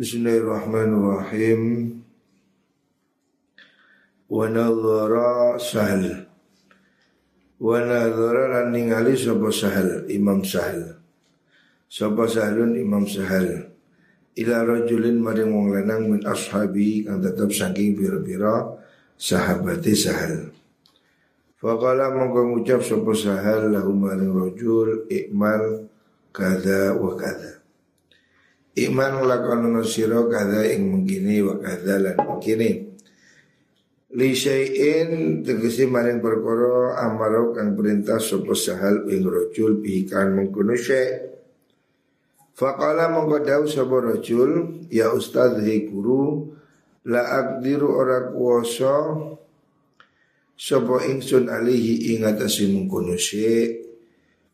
Bismillahirrahmanirrahim. Wa nadhara sahal. Wa nadhara lan ningali sapa sahal Imam Sahal. Sapa sahalun Imam Sahal. Ila rajulin maring wong lanang min ashabi kang tetep saking pira-pira sahabate Sahal. Faqala mongko ngucap sapa Sahal lahum maring rajul ikmal kada wa kada. Iman lakonono siro kada ing mengkini wa kada lan mengkini. Li syai'in tegesi maring perkara amaro kang perintah sapa sahal ing rajul bihikan mengkono syai' Faqala mongko dawu sapa rajul ya ustaz hi guru la aqdiru ora kuwasa sapa ingsun alihi ing atase mengkono syai'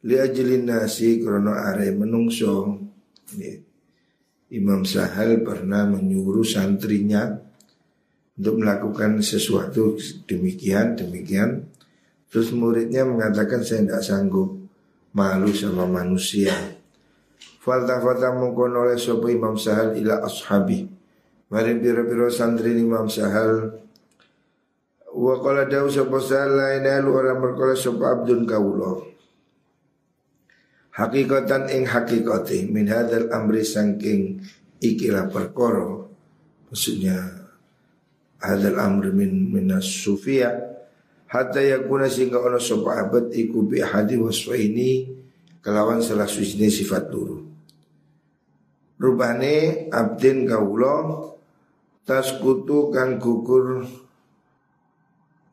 li ajlin nasi krana are menungso Imam Sahal pernah menyuruh santrinya untuk melakukan sesuatu demikian demikian. Terus muridnya mengatakan saya tidak sanggup malu sama manusia. Falta-falta mungkon oleh sopa Imam Sahal ila ashabi. Mari pira-pira santri Imam Sahal. Wa qala dawu sopa Sahal lain orang berkala sopa abdun kauloh Hakikatan ing hakikati min hadal amri sangking ikilah perkoro maksudnya hadal amri min minas sufia hatta yakuna sehingga ono sapa abad iku bi hadi wasfa ini kelawan salah suci sifat luru. Rubane abdin kaulo taskutu kang gugur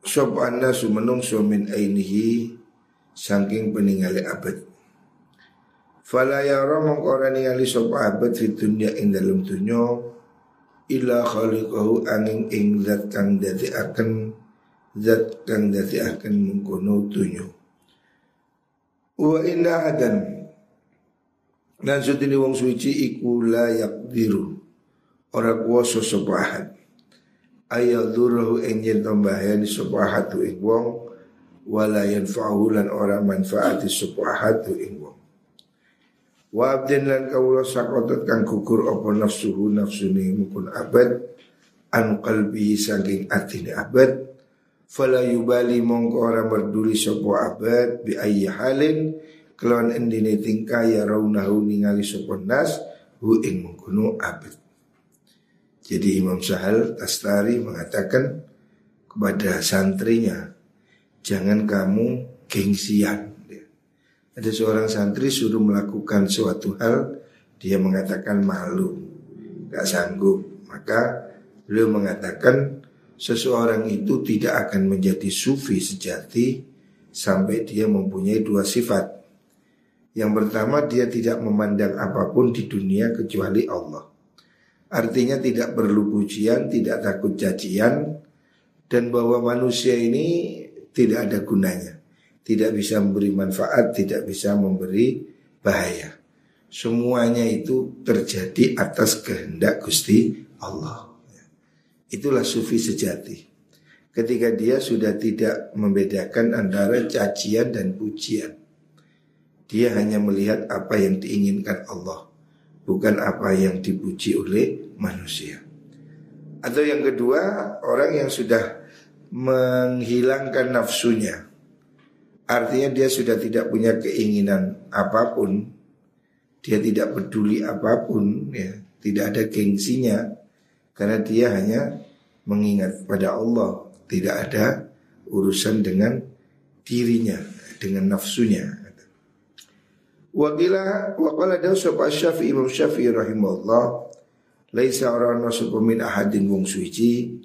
sop anda sumenung sumin ainihi saking peninggali abad Fala yara mongko ora ningali sapa abad fi dunya ing dalem dunya illa khaliqahu angin ing zat kang akan zat kang akan mengkono dunya. Wa inna adan dan sutini wong suci iku la yakdiru ora kuwasa sapa ahad ayadhurahu ing yen tambahani sapa ahad ing wong wala yanfa'uhu lan ora manfaati sapa ahad ing Wa abdin lan kawula sakotot kang gugur apa nafsuhu nafsuni mukun abad an qalbi saking atine abad. Fala yubali mongko ora berduli sapa abad bi ayyi halin kelawan endine tingkah ya raunahu ningali sapa nas hu ing mengkono abad. Jadi Imam Sahal Tastari mengatakan kepada santrinya jangan kamu gengsian ada seorang santri suruh melakukan suatu hal, dia mengatakan malu, gak sanggup. Maka beliau mengatakan seseorang itu tidak akan menjadi sufi sejati sampai dia mempunyai dua sifat. Yang pertama dia tidak memandang apa pun di dunia kecuali Allah. Artinya tidak perlu pujian, tidak takut cacian, dan bahwa manusia ini tidak ada gunanya tidak bisa memberi manfaat, tidak bisa memberi bahaya. Semuanya itu terjadi atas kehendak Gusti Allah. Itulah sufi sejati. Ketika dia sudah tidak membedakan antara cacian dan pujian. Dia hanya melihat apa yang diinginkan Allah, bukan apa yang dipuji oleh manusia. Atau yang kedua, orang yang sudah menghilangkan nafsunya, Artinya dia sudah tidak punya keinginan apa pun Dia tidak peduli apa pun ya Tidak ada gengsinya Karena dia hanya mengingat pada Allah. Tidak ada urusan dengan dirinya Dengan nafsunya. Wakila wakala daw sapa Syafi'i Imam Syafi'i rahimahullah laisa orang nasab min ahadin wong suci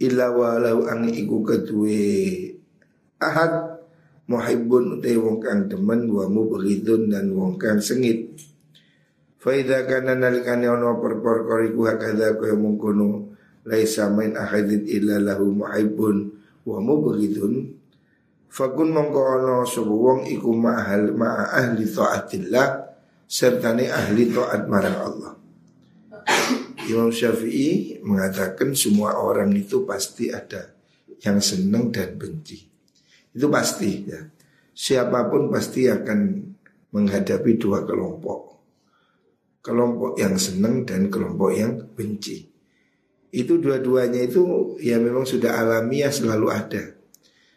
illa walau ang iku kedue ahad muhibbun utai wong kang demen wa mubghidun dan wong kang sengit Faida kana nalikane ono perkara iku hakadha kaya mungkono laisa main ahadin illa lahu muhibbun wa mubghidun Fakun mongko ono sapa wong iku ma'ahal ma'a ahli taatillah sertane ahli taat marang Allah. Imam Syafi'i mengatakan semua orang itu pasti ada yang senang dan benci. Itu pasti ya. Siapa pun pasti akan menghadapi dua kelompok. kelompok yang senang dan kelompok yang benci. Itu dua-duanya itu ya memang sudah alamiah selalu ada.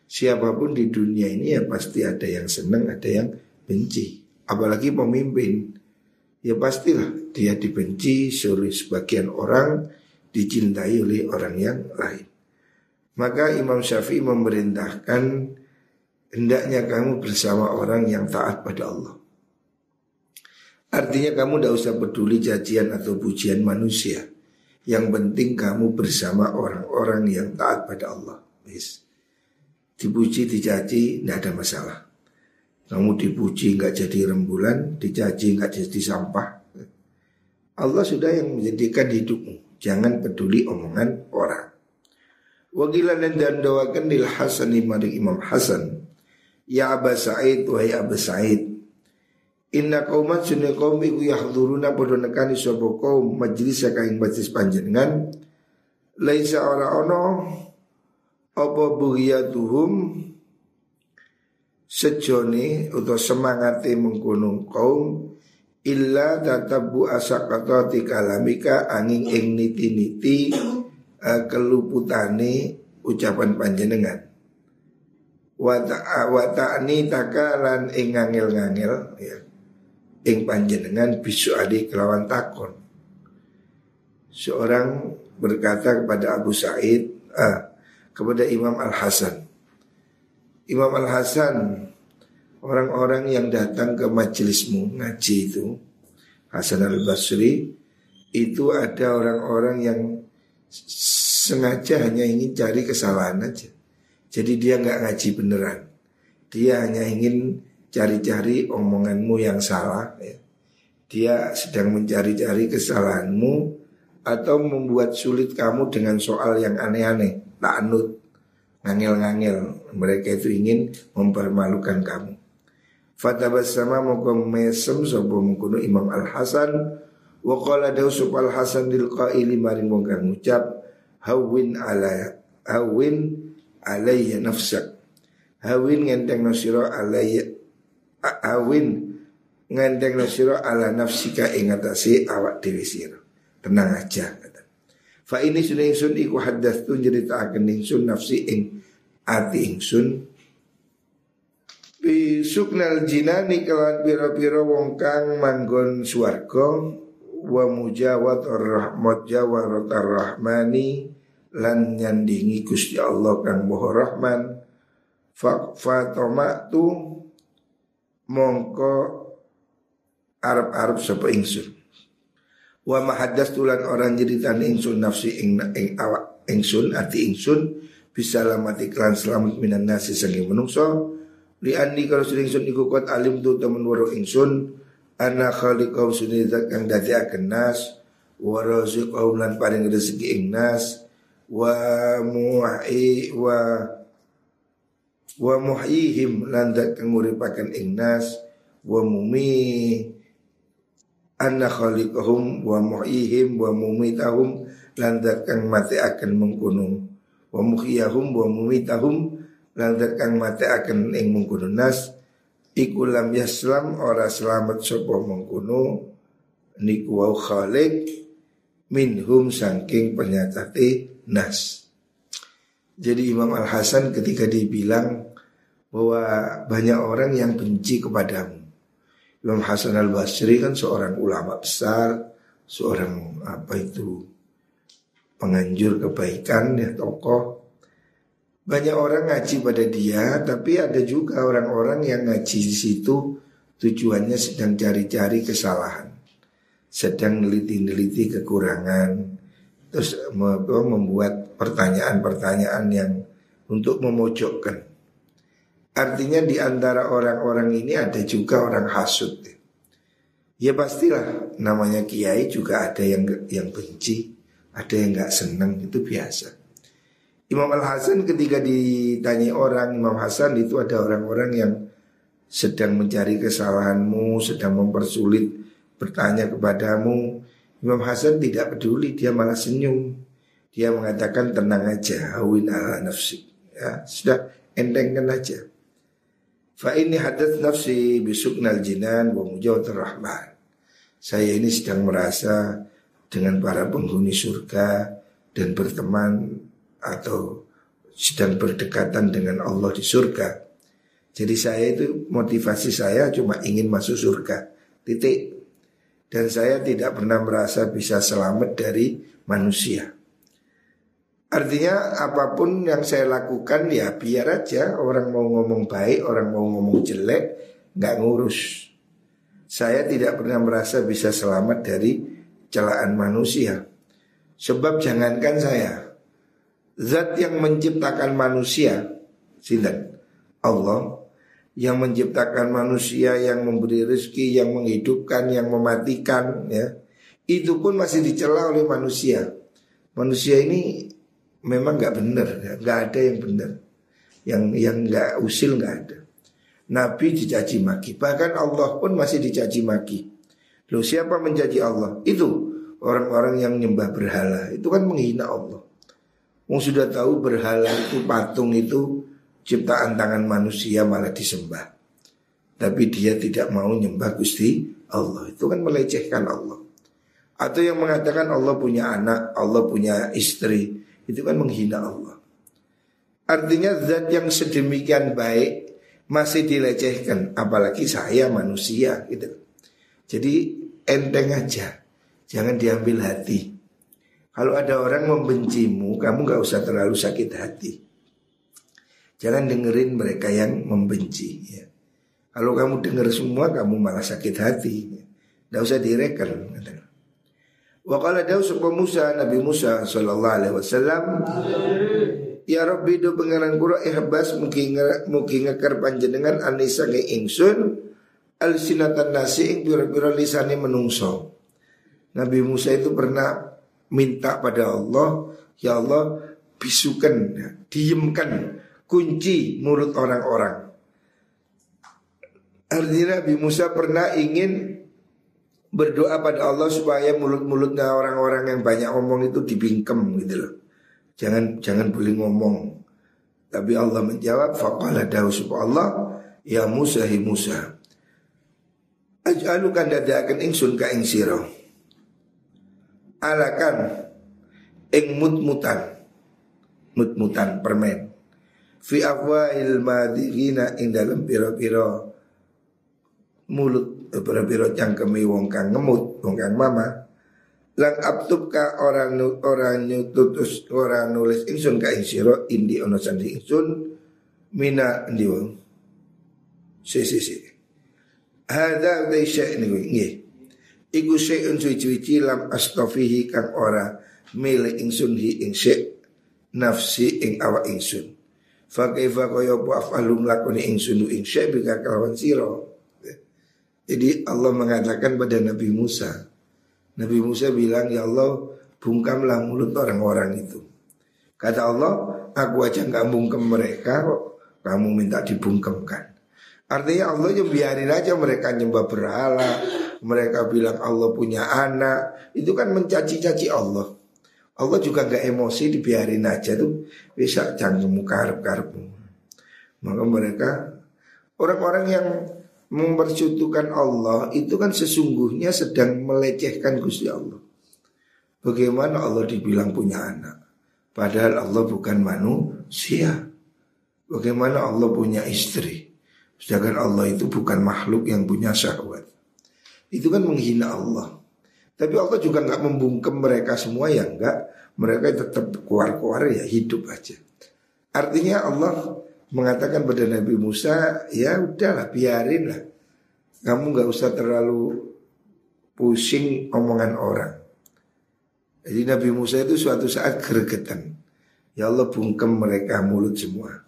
Siapa pun di dunia ini ya pasti ada yang senang, ada yang benci. Apalagi pemimpin. Ya pastilah dia dibenci oleh sebagian orang, dicintai oleh orang yang lain. Maka Imam Syafi'i memerintahkan hendaknya kamu bersama orang yang taat pada Allah. Artinya kamu tidak usah peduli cacian atau pujian manusia. Yang penting kamu bersama orang-orang yang taat pada Allah. Yes. Dipuji, dicaci, tidak ada masalah. Kamu dipuji nggak jadi rembulan, dicaci nggak jadi sampah. Allah sudah yang menjadikan hidupmu. Jangan peduli omongan orang. Wakilan dan doakan lil Hasan Imam Hasan. Ya Aba Sa'id, wahai Aba Sa'id. Inna kaumat sunni kaum iku yahduruna padha nekani kaum majelis kaing majlis panjenengan laisa ora ono apa bughiyatuhum sejone utawa semangate mengkono kaum illa tatabu asaqatati kalamika angin ing niti-niti uh, keluputane ucapan panjenengan wa ta'ani takalan ing ngangil-ngangil ya ing panjenengan bisu adi kelawan takon. Seorang berkata kepada Abu Said, ah, kepada Imam Al Hasan. Imam Al Hasan, orang-orang yang datang ke majelismu ngaji itu, Hasan Al Basri, itu ada orang-orang yang sengaja hanya ingin cari kesalahan aja. Jadi dia nggak ngaji beneran. Dia hanya ingin cari-cari omonganmu yang salah ya. Dia sedang mencari-cari kesalahanmu Atau membuat sulit kamu dengan soal yang aneh-aneh Ta'anud Ngangil-ngangil Mereka itu ingin mempermalukan kamu Fatabas sama muka mesem Sopo mengkuno Imam Al-Hasan Wa qala dausub Al-Hasan Dil qaili maring wong kang ngucap Hawin ala Hawin alaiya nafsak Hawin ngenteng nasiro alaiya awin ngandeng sira ala nafsika ing atase awak dhewe sira. Tenang aja. Fa ini sudah ingsun iku hadas tu akan ingsun nafsi ing ati ingsun bi suknal jinani kelan pira-pira wong kang manggon swarga wa mujawat rahmat jawarat rahmani lan nyandingi Gusti Allah kang Maha Rahman. Fa tu mongko Arab-Arab sapa ingsun. Wa mahadas tulan orang jeritan ingsun nafsi ing ing awak ingsun ati ingsun bisa lamati klan selamat minan nasi sangi menungso. Li andi kalau sudah ingsun iku kuat alim tu temen waro ingsun. Ana khaliqau sunizat kang dadi akan nas wa raziqau lan paring rezeki ing nas wa mu'i wa wa muhyihim landak kang nguripaken wa mumi anna khaliqahum wa muhyihim wa mumitahum landak kang mati akan mengkuno wa muhyihum wa mumitahum landak kang mati akan ing mengkuno nas iku lam yaslam ora selamat sapa mengkuno niku wa khaliq minhum saking penyatate nas jadi Imam Al Hasan ketika dibilang bahwa banyak orang yang benci kepadamu. Imam Hasan Al Basri kan seorang ulama besar, seorang apa itu penganjur kebaikan ya tokoh. Banyak orang ngaji pada dia, tapi ada juga orang-orang yang ngaji di situ tujuannya sedang cari-cari kesalahan, sedang neliti-neliti kekurangan, terus membuat pertanyaan-pertanyaan yang untuk memojokkan. Artinya di antara orang-orang ini ada juga orang hasut. Ya pastilah namanya kiai juga ada yang yang benci, ada yang nggak senang itu biasa. Imam Al Hasan ketika ditanya orang Imam Hasan itu ada orang-orang yang sedang mencari kesalahanmu, sedang mempersulit bertanya kepadamu. Imam Hasan tidak peduli, dia malah senyum. Dia mengatakan tenang aja, hawin ala nafsi. Ya, sudah entengkan aja. Fa ini hadat nafsi bisuknal jinan wa mujawat rahman. saya ini sedang merasa dengan para penghuni surga dan berteman atau sedang berdekatan dengan Allah di surga. Jadi saya itu motivasi saya cuma ingin masuk surga. Titik. Dan saya tidak pernah merasa bisa selamat dari manusia. Artinya apa pun yang saya lakukan ya biar aja orang mau ngomong baik, orang mau ngomong jelek, nggak ngurus. Saya tidak pernah merasa bisa selamat dari celaan manusia. Sebab jangankan saya, zat yang menciptakan manusia, sinten Allah yang menciptakan manusia, yang memberi rezeki, yang menghidupkan, yang mematikan, ya, itu pun masih dicela oleh manusia. Manusia ini memang nggak benar, nggak ada yang benar, yang yang nggak usil nggak ada. Nabi dicaci maki, bahkan Allah pun masih dicaci maki. Loh siapa mencaci Allah? Itu orang-orang yang nyembah berhala, itu kan menghina Allah. Mau sudah tahu berhala itu patung itu ciptaan tangan manusia malah disembah. Tapi dia tidak mau nyembah Gusti Allah. Itu kan melecehkan Allah. Atau yang mengatakan Allah punya anak, Allah punya istri, itu kan menghina Allah. Artinya zat yang sedemikian baik masih dilecehkan apalagi saya manusia gitu. Jadi enteng aja. Jangan diambil hati. Kalau ada orang membencimu, kamu gak usah terlalu sakit hati. Jangan dengerin mereka yang membenci. Ya. Kalau kamu dengar semua, kamu malah sakit hati. Tidak usah direken. Wakala daw Musa Nabi Musa sallallahu alaihi wasallam Ya Rabbi do pengeran kura ihbas mugi mugi ngekar panjenengan anisa nge ingsun alsinatan nasi ing pira-pira lisane menungso. Nabi Musa itu pernah minta pada Allah, ya Allah bisukan, diemkan kunci mulut orang-orang. Artinya Nabi Musa pernah ingin berdoa pada Allah supaya mulut-mulutnya orang-orang yang banyak ngomong itu dibingkem gitu loh. Jangan jangan boleh ngomong. Tapi Allah menjawab faqala dawu Allah ya Musa hi Musa. Aj'alu kan dadakan ingsun ka ing sira. Alakan ing mut-mutan. Mut-mutan permen. Fi afwail madhina ing dalam pira-pira mulut pira-pira cangkeme wong kang ngemut, wong kang mama Lang ka orang orang nyututus orang nulis ingsun ka insiro indi ono sandi ingsun mina ndi wong. Si si si. Hada dai syai ini nggih. Iku syai'un suci-suci lam astafihi kang ora milik ingsun hi ing nafsi ing awa ingsun. Fa kaifa kaya apa afalum lakoni ingsun ing bika kalawan siro. Jadi Allah mengatakan pada Nabi Musa, Nabi Musa bilang, ya Allah bungkamlah mulut orang-orang itu. Kata Allah, aku aja nggak bungkem mereka kok, kamu minta dibungkemkan. Artinya Allah yang biarin aja mereka nyembah berhala, mereka bilang Allah punya anak, itu kan mencaci-caci Allah. Allah juga nggak emosi dibiarin aja tuh bisa cangkemmu karep karepmu. Maka mereka orang-orang yang mempercutukan Allah itu kan sesungguhnya sedang melecehkan Gusti Allah. Bagaimana Allah dibilang punya anak? Padahal Allah bukan manusia. Bagaimana Allah punya istri? Sedangkan Allah itu bukan makhluk yang punya syahwat. Itu kan menghina Allah. Tapi Allah juga nggak membungkem mereka semua ya enggak. Mereka tetap keluar-keluar ya hidup aja. Artinya Allah mengatakan pada Nabi Musa, ya udahlah biarin lah. Kamu nggak usah terlalu pusing omongan orang. Jadi Nabi Musa itu suatu saat gregetan. Ya Allah bungkem mereka mulut semua.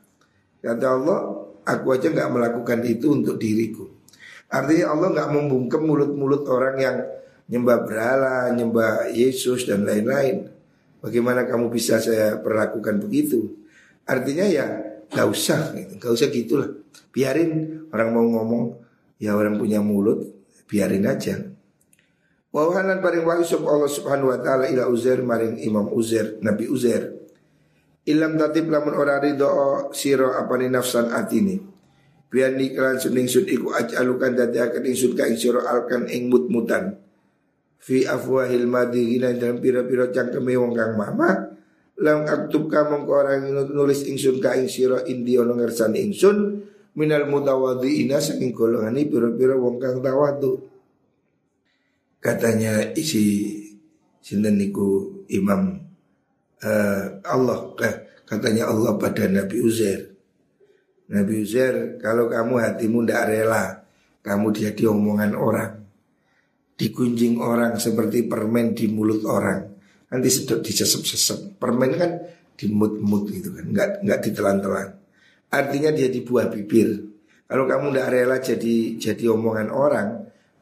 Kata Allah, aku aja nggak melakukan itu untuk diriku. Artinya Allah nggak membungkem mulut-mulut orang yang nyembah berhala, nyembah Yesus dan lain-lain. Bagaimana kamu bisa saya perlakukan begitu? Artinya ya Gak usah, gak usah gitulah. Biarin orang mau ngomong, ya orang punya mulut, biarin aja. Wawahanan paling wahyu Allah subhanahu wa ta'ala ila Uzair maring Imam Uzair, Nabi Uzair. Ilam tatib lamun ora ridho siro apani nafsan atini. Biar nikran suning sud iku ajalukan dadi akan insud ka ing siro alkan ing mut-mutan. Fi afwahil madihina dalam pira-pira cangkeme wong kang mama lam aktub ka mongko orang nulis ingsun ka ing sira indi ana ngersani ingsun minal mutawadhiina saking golongane pira-pira wong kang tawadu katanya isi sinten niku Imam uh, Allah katanya Allah pada Nabi Uzair. Nabi Uzair kalau kamu hatimu tidak rela kamu jadi omongan orang digunjing orang seperti permen di mulut orang nanti sedot disesep-sesep. Permen kan dimut-mut gitu kan, nggak nggak ditelan-telan. Artinya dia di buah bibir. Kalau kamu tidak rela jadi jadi omongan orang,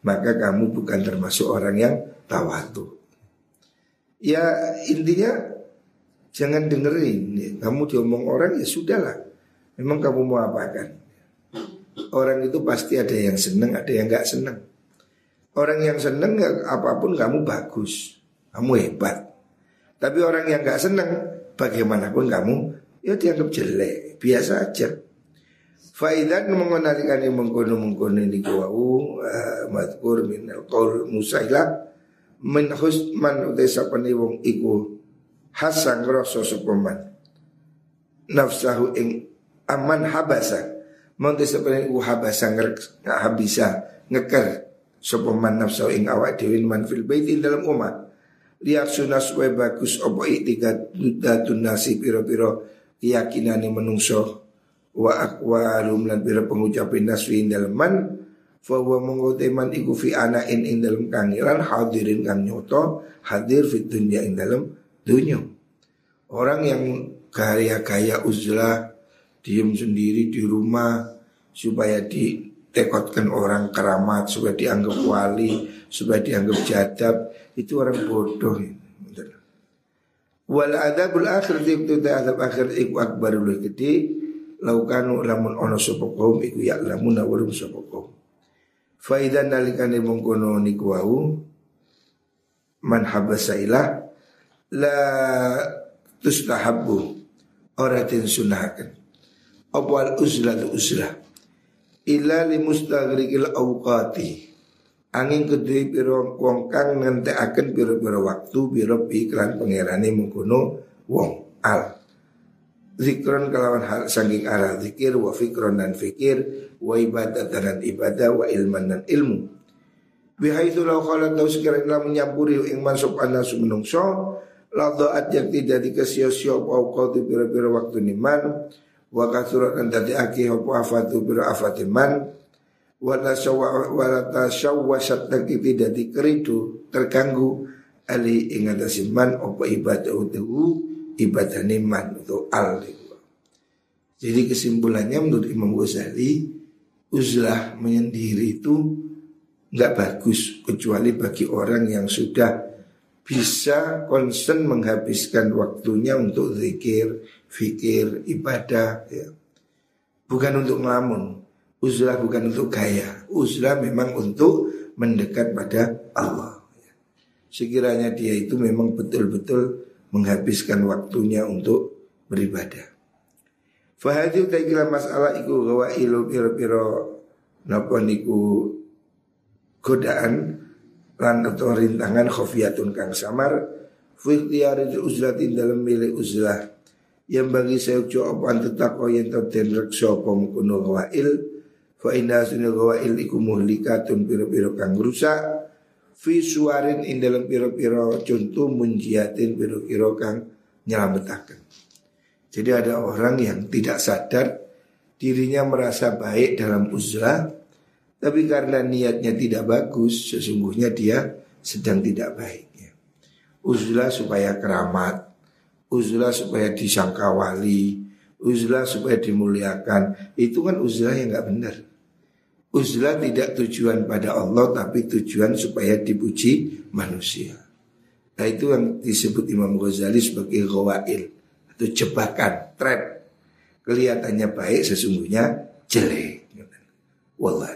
maka kamu bukan termasuk orang yang tawatu. Ya intinya jangan dengerin. Kamu diomong orang ya sudahlah. Memang kamu mau apa kan? Orang itu pasti ada yang seneng, ada yang nggak seneng. Orang yang seneng apa pun kamu bagus, kamu hebat. Tapi orang yang gak senang bagaimanapun kamu ya dianggap jelek, biasa aja. Faidan mengenalikan yang mengkono mengkono ini kuau uh, madkur min alqaul musaila min husman utai sapane wong iku hasang rasa supaman nafsahu ing aman habasa monte sapane iku habasa nggak habisa ngeker supaman nafsahu ing awak dewi man fil baiti dalam umat lihat sunas we bagus. Opo iktikat datun nasi piro-piro keyakinan yang menungso. Wa akwalum lan piro pengucapin naswi dalam man. Fawa man iku fi anain ing dalam kangiran hadirin kang nyoto hadir fi dunia ing dalam dunia Orang yang gaya-gaya uzlah diem sendiri di rumah supaya ditekotkan orang keramat supaya dianggap wali supaya dianggap jadab itu orang bodoh. Wal adabul akhir itu adab akhir iku akbarul gede. Laukanu lamun ono sapa kaum iku ya lamun warum sapa kaum. Nalikane mongkono niku wau man habasa ilah la tustahabbu ora tin sunahaken apa al uzlah uzlah illa li mustaghriqil awqati. Angin kedui piro wong kang akan piro-piro waktu piro iklan pangerane mengkono wong. Al. Zikron kelawan hal saking arah zikir wa fikron dan fikir wa ibadat dan ibadah wa ilman dan ilmu. Bihaitu lau khala tau sekiranya menyampuri ing mansub anasu menungso la doat yang tidak dikasih-sio au kau piro-piro waktu niman wa kasurat dan tadi aki hopo afatu piro afatiman wala wala tasyawwasat lagi tidak dikeridu terganggu. Ali ingatasi man apa ibadah itu ibadah man atau al jadi kesimpulannya menurut Imam Ghazali uzlah menyendiri itu nggak bagus kecuali bagi orang yang sudah bisa konsen menghabiskan waktunya untuk zikir, fikir, ibadah ya. Bukan untuk ngelamun. Uzlah bukan untuk gaya. Uzlah memang untuk mendekat pada Allah Sekiranya dia itu memang betul-betul menghabiskan waktunya untuk beribadah. Fahadi utai masalah iku gawa ilu piro-piro Napa niku godaan lan atau rintangan khofiyatun kang samar fi uzlatin dalam milik uzlah yang bagi saya ucap apa tetap yang terden reksa apa mengkuno gawail Fa inna sunil gawail iku muhlikatun piro-piro kang rusak. Fi suarin in piro-piro contoh munjiatin piro-piro kang nyelametakan Jadi ada orang yang tidak sadar dirinya merasa baik dalam uzlah Tapi karena niatnya tidak bagus sesungguhnya dia sedang tidak baik ya. Uzlah supaya keramat Uzlah supaya disangka wali Uzlah supaya dimuliakan Itu kan uzlah yang gak benar Uzlah tidak tujuan pada Allah tapi tujuan supaya dipuji manusia. Nah itu yang disebut Imam Ghazali sebagai ghawail atau jebakan, trap. Kelihatannya baik sesungguhnya jelek. Wallah.